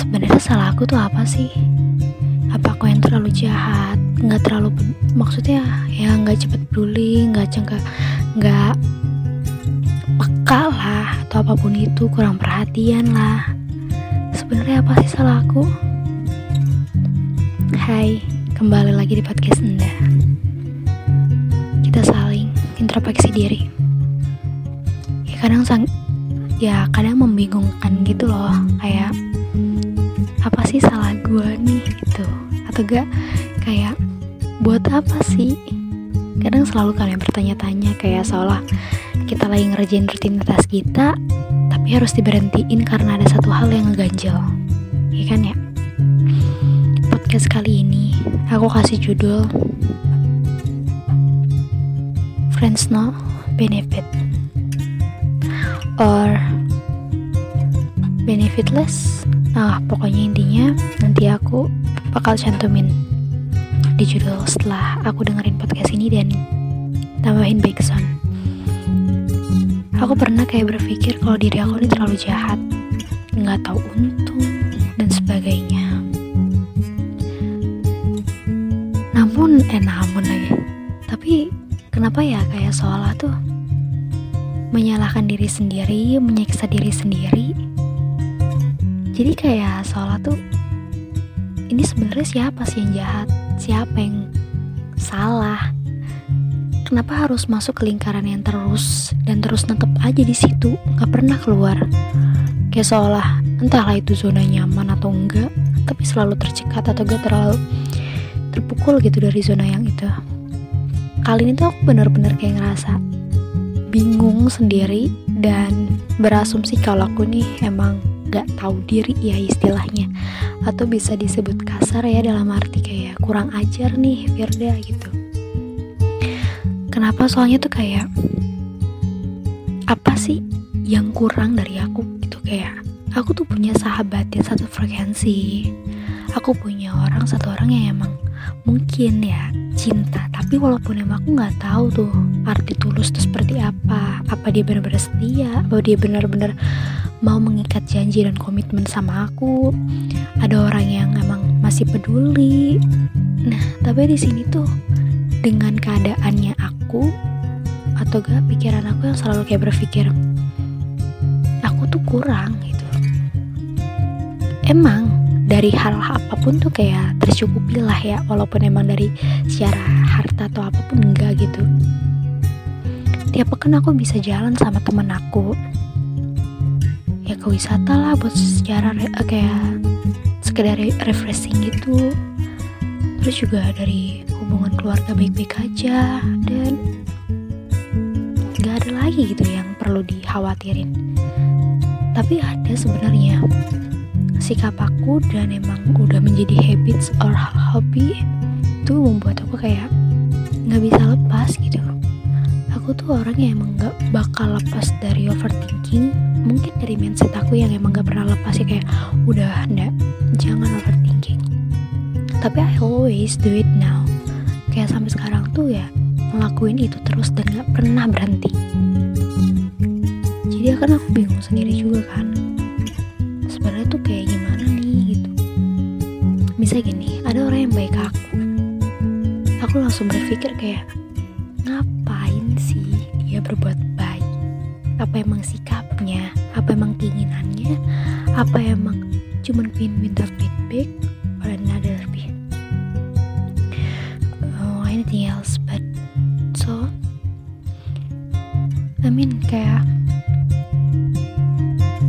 sebenarnya salah aku tuh apa sih? Apa aku yang terlalu jahat? Nggak terlalu maksudnya ya nggak cepet peduli nggak cengka nggak peka lah atau apa pun itu kurang perhatian lah. Sebenarnya apa sih salah aku? Hai kembali lagi di podcast Anda kita saling introspeksi diri. Ya kadang sang ya kadang membingungkan gitu loh kayak apa sih salah gue nih gitu. Atau gak kayak buat apa sih? Kadang selalu kalian bertanya-tanya kayak seolah kita lagi ngerjain rutinitas kita tapi harus diberhentiin karena ada satu hal yang ngeganjel. Ya kan ya? Podcast kali ini aku kasih judul Friends No Benefit. Or Benefitless Nah, pokoknya intinya nanti aku bakal cantumin di judul setelah aku dengerin podcast ini dan tambahin backsound. Aku pernah kayak berpikir kalau diri aku ini terlalu jahat, nggak tahu untung dan sebagainya. Namun, eh namun lagi. Tapi kenapa ya kayak seolah tuh menyalahkan diri sendiri, menyiksa diri sendiri, jadi kayak seolah tuh ini sebenarnya siapa sih yang jahat? Siapa yang salah? Kenapa harus masuk ke lingkaran yang terus dan terus netep aja di situ? Nggak pernah keluar. Kayak seolah entahlah itu zona nyaman atau enggak tapi selalu tercekat atau gak terlalu terpukul gitu dari zona yang itu. Kali ini tuh aku bener-bener kayak ngerasa bingung sendiri dan berasumsi kalau aku nih emang gak tahu diri ya istilahnya. Atau bisa disebut kasar ya dalam arti kayak kurang ajar nih Firda gitu. Kenapa? Soalnya tuh kayak apa sih yang kurang dari aku? Gitu kayak aku tuh punya sahabat yang satu frekuensi. Aku punya orang satu orang yang emang mungkin ya cinta. Tapi walaupun emang aku nggak tahu tuh arti tulus tuh seperti apa. Apa dia benar-benar setia? Apa dia benar-benar mau mengikat janji dan komitmen sama aku? Ada orang yang emang masih peduli? Nah tapi di sini tuh dengan keadaannya aku atau gak pikiran aku yang selalu kayak berpikir aku tuh kurang gitu. Emang dari hal apa pun tuh kayak tercukupi lah ya walaupun emang dari secara harta atau apa pun enggak gitu. Tiap pekan aku bisa jalan sama temen aku. Ya ke wisata lah buat secara eh, kayak sekedar re refreshing gitu. Terus juga dari hubungan keluarga baik-baik aja dan gak ada lagi gitu yang perlu dikhawatirin. Tapi ada sebenarnya sikap aku dan emang udah menjadi habits or hobby itu membuat aku kayak nggak bisa lepas gitu. Aku tuh orang yang emang gak bakal lepas dari overthinking. Mungkin dari mindset aku yang emang gak pernah lepas ya kayak udah ndak jangan overthinking. Tapi I always do it now. Kayak sampai sekarang tuh ya ngelakuin itu terus dan gak pernah berhenti. Jadi akan aku bingung sendiri juga kan bisa gini ada orang yang baik aku. Aku langsung berpikir kayak ngapain sih dia berbuat baik? Apa emang sikapnya? Apa emang keinginannya? Apa emang cuman pin minta feedback? Or another pin oh anything else but so? I mean kayak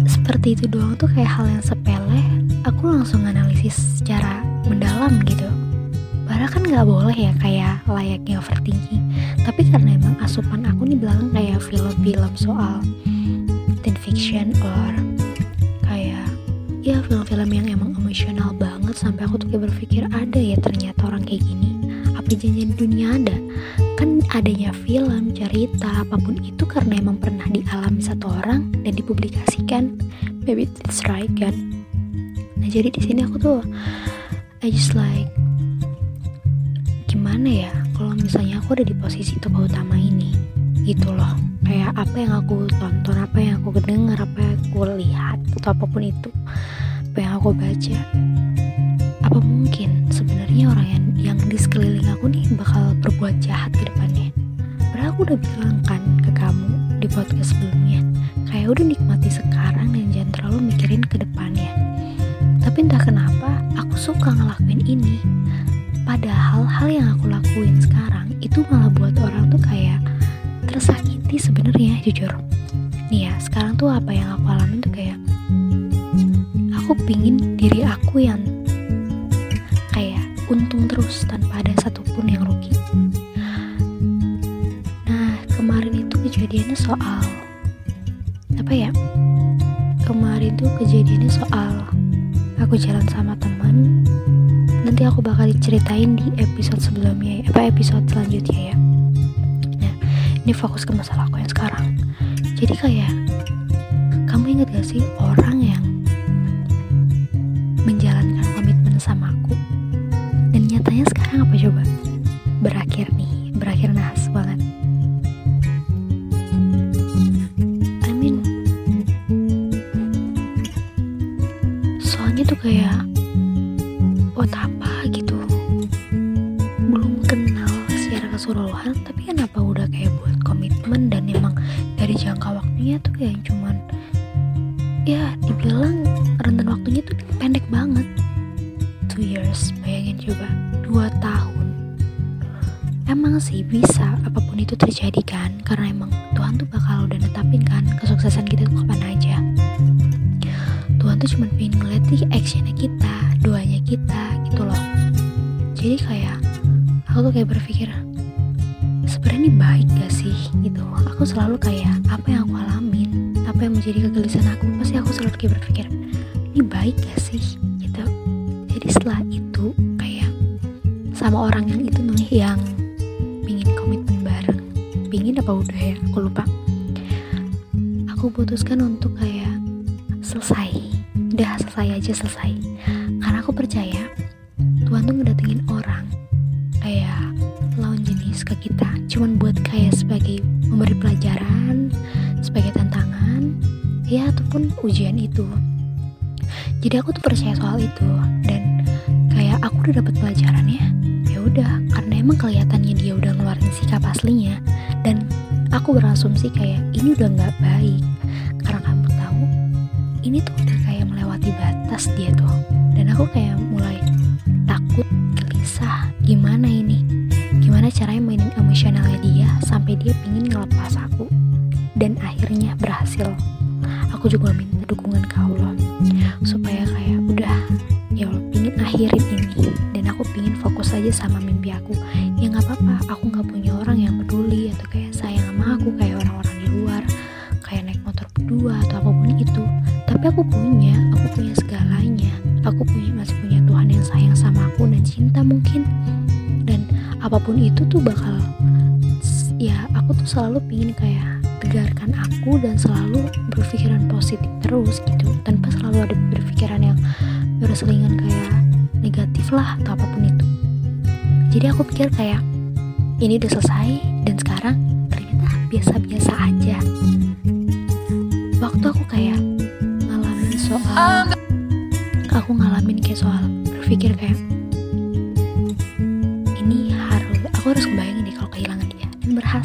seperti itu doang tuh kayak hal yang sepele. Aku langsung analisis secara mendalam gitu. Padahal kan nggak boleh ya kayak layaknya overthinking. Tapi karena emang asupan aku nih belakang kayak film-film soal teen fiction or kayak ya film-film yang emang emosional banget sampai aku tuh kayak berpikir ada ya ternyata orang kayak gini. Apa janjian dunia ada? Kan adanya film cerita apa pun itu karena emang pernah dialami satu orang dan dipublikasikan. Maybe it's right kan? Nah jadi di sini aku tuh I just like gimana ya kalau misalnya aku ada di posisi tokoh utama ini gitu loh. Kayak apa yang aku tonton apa yang aku dengar apa yang aku lihat atau apa pun itu apa yang aku baca apa mungkin sebenarnya orang yang yang di sekeliling aku nih bakal berbuat jahat ke depannya? Padahal aku udah bilang kan ke kamu di podcast sebelumnya kayak udah nikmati sekarang dan jangan terlalu mikirin ke depannya. Tapi entah kenapa suka ngelakuin ini. Padahal hal yang aku lakuin sekarang itu malah buat orang tuh kayak tersakiti sebenarnya jujur. Nih ya sekarang tuh apa yang aku alamin tuh kayak aku pingin diri aku yang kayak untung terus tanpa ada satupun yang rugi. Nah kemarin itu kejadiannya soal apa ya? Kemarin tuh kejadiannya soal aku jalan sama teman nanti aku bakal diceritain di episode sebelumnya apa episode selanjutnya ya. Nah ini fokus ke masalah aku yang sekarang. Jadi kayak kamu ingat gak sih orang yang menjalankan komitmen sama aku? Dan nyatanya sekarang apa coba kayak buat apa gitu. Belum kenal secara keseluruhan tapi kenapa udah kayak buat komitmen dan emang dari jangka waktunya tuh kayak cuman ya dibilang rentan waktunya tuh pendek banget. Two years bayangin coba dua tahun. Emang sih bisa apa pun itu terjadi aku tuh kayak berpikir sebenarnya ini baik gak sih? Gitu. Aku selalu kayak apa yang aku alamin apa yang menjadi kegelisahan aku pasti aku selalu kayak berpikir ini baik gak sih gitu. Jadi setelah itu kayak sama orang yang itu nih yang pingin komitmen bareng. Pingin apa udah ya? Aku lupa. Aku putuskan untuk kayak selesai. Udah selesai aja selesai. Karena aku percaya Tuhan tuh ngedatengin orang pelajaran sebagai tantangan ya ataupun ujian itu. Jadi aku tuh percaya soal itu dan kayak aku udah dapet pelajarannya ya udah karena emang kelihatannya dia udah ngeluarin sikap aslinya dan aku berasumsi kayak ini udah nggak baik karena kamu tahu ini tuh udah kayak melewati batas dia tuh. Dan aku kayak mulai takut gelisah gimana ini sampai dia pingin ngelepas aku. Dan akhirnya berhasil. Aku juga minta dukungan ke Allah. Supaya kayak udah ya Allah pingin akhirin ini. Dan aku pingin fokus aja sama mimpi aku. Ya nggak apa-apa aku nggak punya orang yang peduli atau kayak sayang sama aku kayak orang-orang di luar kayak naik motor berdua atau apa pun itu. Tapi aku punya aku punya segalanya. Aku punya masih punya Tuhan yang sayang sama aku dan cinta mungkin. Dan apa pun itu tuh bakal ya aku tuh selalu pingin kayak tegarkan aku dan selalu berpikiran positif terus gitu. Tanpa selalu ada berpikiran yang berselingan kayak negatif lah atau apa pun itu. Jadi aku pikir kayak ini udah selesai dan sekarang ternyata biasa-biasa aja. Waktu aku kayak ngalamin soal aku ngalamin kayak soal berpikir kayak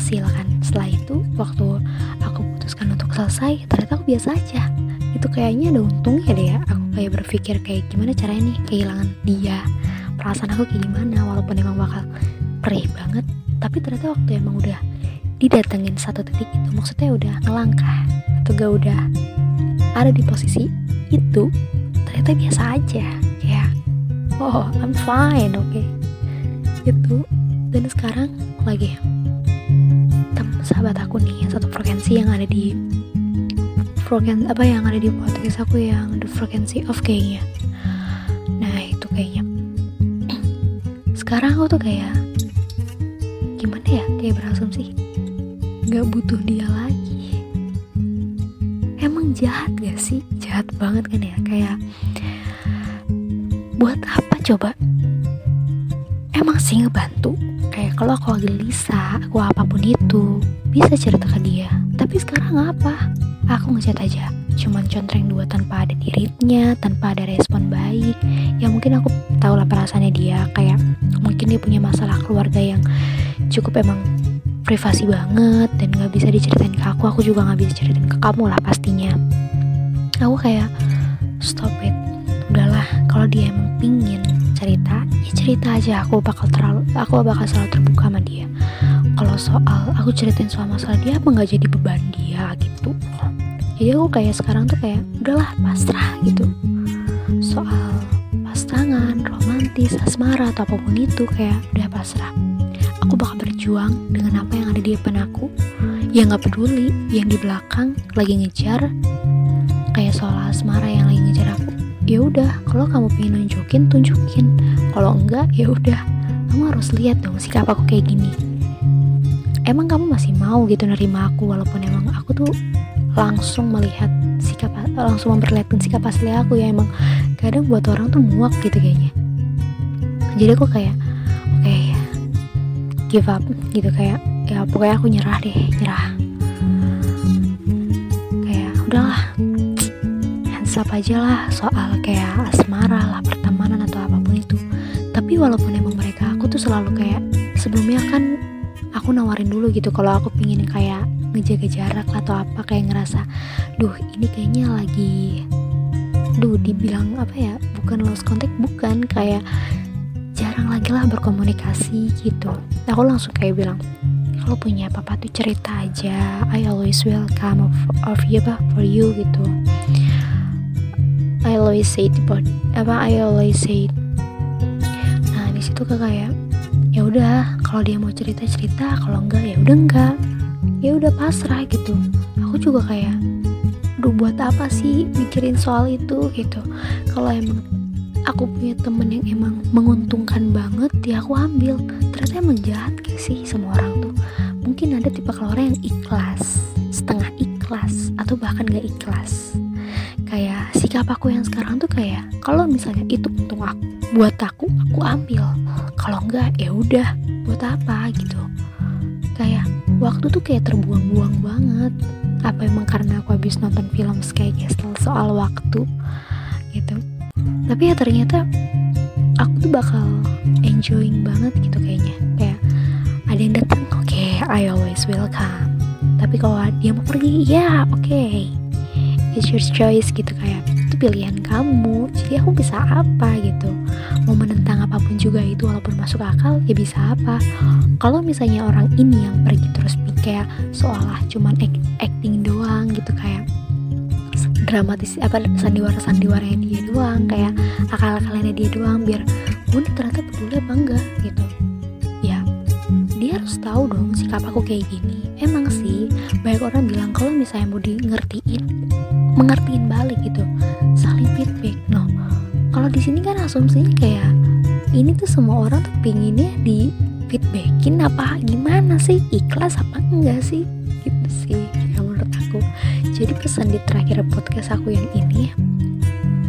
dan berhasil kan setelah itu waktu aku putuskan untuk selesai ternyata aku biasa aja. Itu kayaknya ada untungnya deh ya aku kayak berpikir kayak gimana caranya nih kehilangan dia. Perasaan aku kayak gimana walaupun emang bakal perih banget tapi ternyata waktu emang udah didatengin satu titik itu maksudnya udah ngelangkah atau gak udah ada di posisi itu ternyata biasa aja. Kayak oh I'm fine oke. Okay. gitu. Dan sekarang lagi sahabat aku nih satu frekuensi yang ada di frekuensi apa yang ada di podcast aku yang the frequency of kayaknya. Nah itu kayaknya. Sekarang aku tuh kayak gimana ya kayak berasumsi nggak butuh dia lagi. Emang jahat gak sih? Jahat banget kan ya kayak buat apa coba? Emang sih ngebantu? Kayak kalau aku gelisah aku apa pun itu bisa cerita ke dia. Tapi sekarang apa? Aku ngechat aja. Cuman contreng dua tanpa ada diritnya tanpa ada respon baik ya mungkin aku tahu lah perasaannya dia. Kayak mungkin dia punya masalah keluarga yang cukup emang privasi banget dan nggak bisa diceritain ke aku. Aku juga nggak bisa ceritain ke kamu lah pastinya. Aku kayak stop it. Udahlah kalau dia emang pingin cerita ya cerita aja. Aku bakal terlalu aku bakal selalu terbuka sama dia kalau soal aku ceritain soal masalah dia apa nggak jadi beban dia gitu? Jadi aku kayak sekarang tuh kayak udahlah pasrah gitu. Soal pasangan romantis asmara atau apa pun itu kayak udah pasrah. Aku bakal berjuang dengan apa yang ada di depan aku. Yang nggak peduli yang di belakang lagi ngejar kayak soal asmara yang lagi ngejar aku. Ya udah kalau kamu pengen nunjukin tunjukin. Kalau enggak ya udah. Kamu harus lihat dong sikap aku kayak gini emang kamu masih mau gitu nerima aku walaupun emang aku tuh langsung melihat sikap langsung memperlihatkan sikap asli aku ya emang kadang buat orang tuh muak gitu kayaknya. Jadi aku kayak oke okay, give up gitu kayak ya pokoknya aku nyerah deh nyerah. Kayak udahlah hands up aja lah soal kayak asmara lah pertemanan atau apa pun itu. Tapi walaupun emang mereka aku tuh selalu kayak sebelumnya kan aku nawarin dulu gitu kalau aku pingin kayak ngejaga jarak atau apa kayak ngerasa duh ini kayaknya lagi duh dibilang apa ya bukan lost contact bukan kayak jarang lagi lah berkomunikasi gitu. Aku langsung kayak bilang kalau punya apa-apa tuh cerita aja. I always welcome of, of you bah for you gitu. I always say about apa I always say nah di situ kayak ya udah kalau dia mau cerita cerita kalau enggak ya udah enggak. Ya udah pasrah gitu. Aku juga kayak duh buat apa sih mikirin soal itu? gitu. Kalau emang aku punya temen yang emang menguntungkan banget ya aku ambil. Ternyata emang jahat gak sih semua orang tuh? Mungkin ada tipe orang yang ikhlas setengah ikhlas atau bahkan gak ikhlas. Kayak sikap aku yang sekarang tuh kayak kalau misalnya itu untung aku buat aku aku ambil kalau enggak ya udah buat apa gitu. Kayak waktu tuh kayak terbuang-buang banget. Apa emang karena aku habis nonton film Sky Castle soal waktu gitu. Tapi ya ternyata aku tuh bakal enjoying banget gitu kayaknya. Kayak ada yang datang oke okay, I always welcome. Tapi kalau dia mau pergi ya oke okay. it's your choice gitu kayak itu pilihan kamu jadi aku bisa apa gitu. Mau menentang apa pun juga itu walaupun masuk akal ya bisa apa. Kalau misalnya orang ini yang pergi terus kayak seolah cuman acting doang gitu kayak dramatis apa sandiwara sandiwaranya dia doang kayak akal akalnya dia doang biar gue ternyata peduli apa enggak? gitu. Ya dia harus tahu dong sikap aku kayak gini. Emang sih banyak orang bilang kalau misalnya mau di ngertiin mengertiin balik gitu. Saling feedback no. Kalau di sini kan asumsinya kayak ini tuh semua orang tuh pinginnya di feedbackin apa gimana sih? Ikhlas apa enggak sih? Gitu sih yang menurut aku. Jadi pesan di terakhir podcast aku yang ini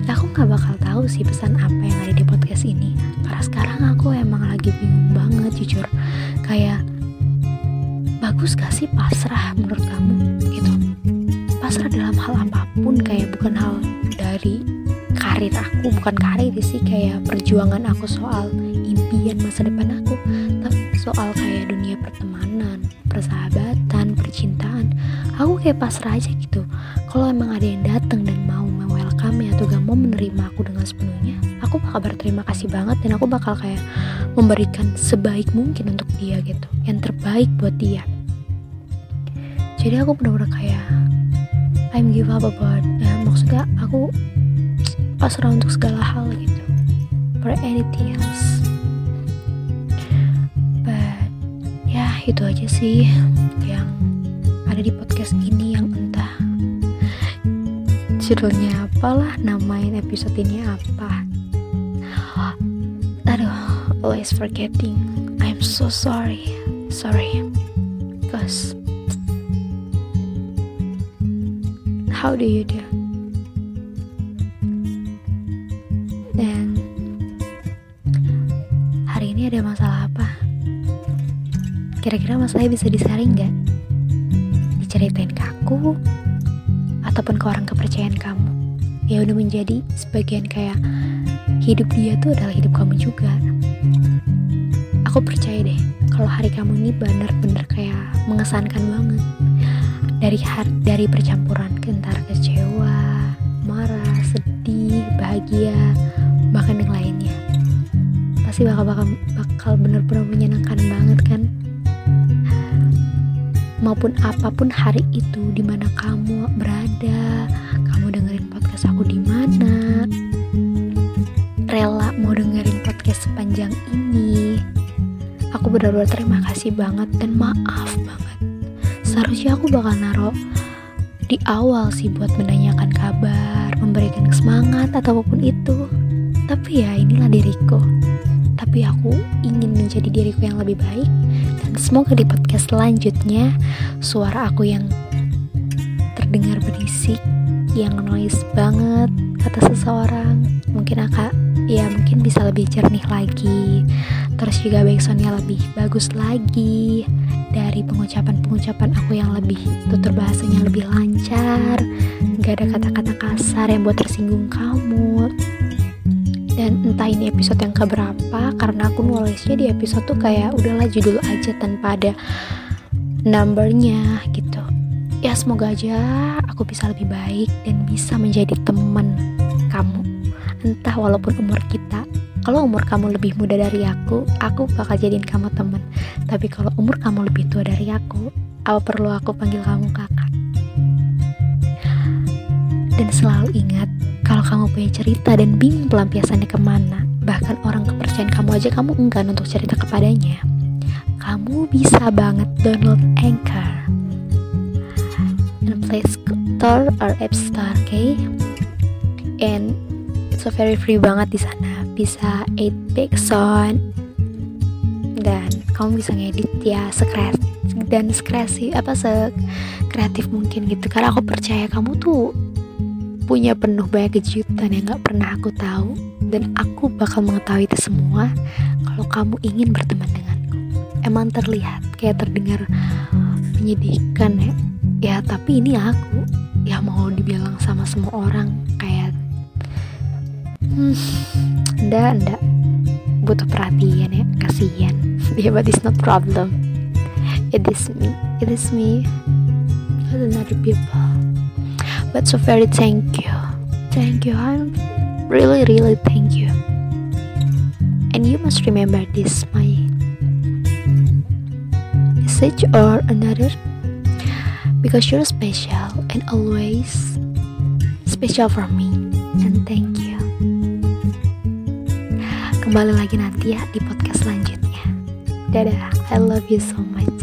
aku nggak bakal tahu sih pesan apa yang ada di podcast ini. Karena sekarang aku emang lagi bingung banget jujur. Kayak bagus gak sih? Pasrah menurut kamu bukan hal dari karir aku bukan karir sih kayak perjuangan aku soal impian masa depan aku tapi soal kayak dunia pertemanan persahabatan percintaan. Aku kayak pasrah aja gitu. Kalau emang ada yang datang dan mau welcome atau gak mau menerima aku dengan sepenuhnya aku bakal berterima kasih banget dan aku bakal kayak memberikan sebaik mungkin untuk dia gitu yang terbaik buat dia. Jadi aku bener-bener kayak I'm give up about maksudnya aku pasrah untuk segala hal gitu. For anything else. But ya itu aja sih yang ada di podcast ini yang entah judulnya apalah namain episode ini apa. Aduh always forgetting. I'm so sorry. Sorry. Because how do you do ada masalah apa? Kira-kira masalahnya bisa disaring nggak? Diceritain ke aku? Atau ataupun ke orang kepercayaan kamu ya udah menjadi sebagian kayak hidup dia tuh adalah hidup kamu juga aku percaya deh kalau hari kamu ini benar-benar kayak mengesankan banget dari hari, dari percampuran antara kecewa marah sedih bahagia pasti bakal bakal bakal benar-benar menyenangkan banget kan? Maupun apa pun hari itu di mana kamu berada kamu dengerin podcast aku di mana rela mau dengerin podcast sepanjang ini. Aku benar-benar terima kasih banget dan maaf banget. Seharusnya aku bakal naruh di awal sih buat menanyakan kabar memberikan semangat atau apa pun itu. Tapi ya inilah diriku tapi aku ingin menjadi diriku yang lebih baik. Dan semoga di podcast selanjutnya suara aku yang terdengar berisik yang noise banget kata seseorang mungkin akak ya mungkin bisa lebih jernih lagi. Terus juga backsoundnya lebih bagus lagi dari pengucapan-pengucapan aku yang lebih tutur bahasanya lebih lancar. Gak ada kata-kata kasar yang buat tersinggung kamu dan entah ini episode yang keberapa karena aku nulisnya di episode tuh kayak udahlah judul aja tanpa ada numbernya gitu. Ya semoga aja aku bisa lebih baik dan bisa menjadi teman kamu. Entah walaupun umur kita kalau umur kamu lebih muda dari aku aku bakal jadiin kamu teman. Tapi kalau umur kamu lebih tua dari aku apa perlu aku panggil kamu kakak? Dan selalu ingat kalau kamu punya cerita dan bingung pelampiasannya ke mana, bahkan orang kepercayaan kamu aja kamu enggan untuk cerita kepadanya, kamu bisa banget download Anchor in Play Store or App Store? Okay? And it's so very free banget di sana. Bisa 8 big sound dan kamu bisa ngedit ya sekreatif dan sekreasi apa se kreatif mungkin gitu karena aku percaya kamu tuh punya penuh banyak kejutan yang gak pernah aku tahu. Dan aku bakal mengetahui itu semua kalau kamu ingin berteman denganku. Emang terlihat kayak terdengar menyedihkan ya. Ya tapi ini aku ya mau dibilang sama semua orang. Kayak hmm, ndak ndak. Butuh perhatian ya kasihan. Ya but it's not problem. It is me it is me. Not another people but so very thank you. Thank you i'm really really thank you. And you must remember this my message or another. Because you're special and always special for me. And thank you. Kembali lagi nanti ya di podcast selanjutnya. Dadah. I love you so much.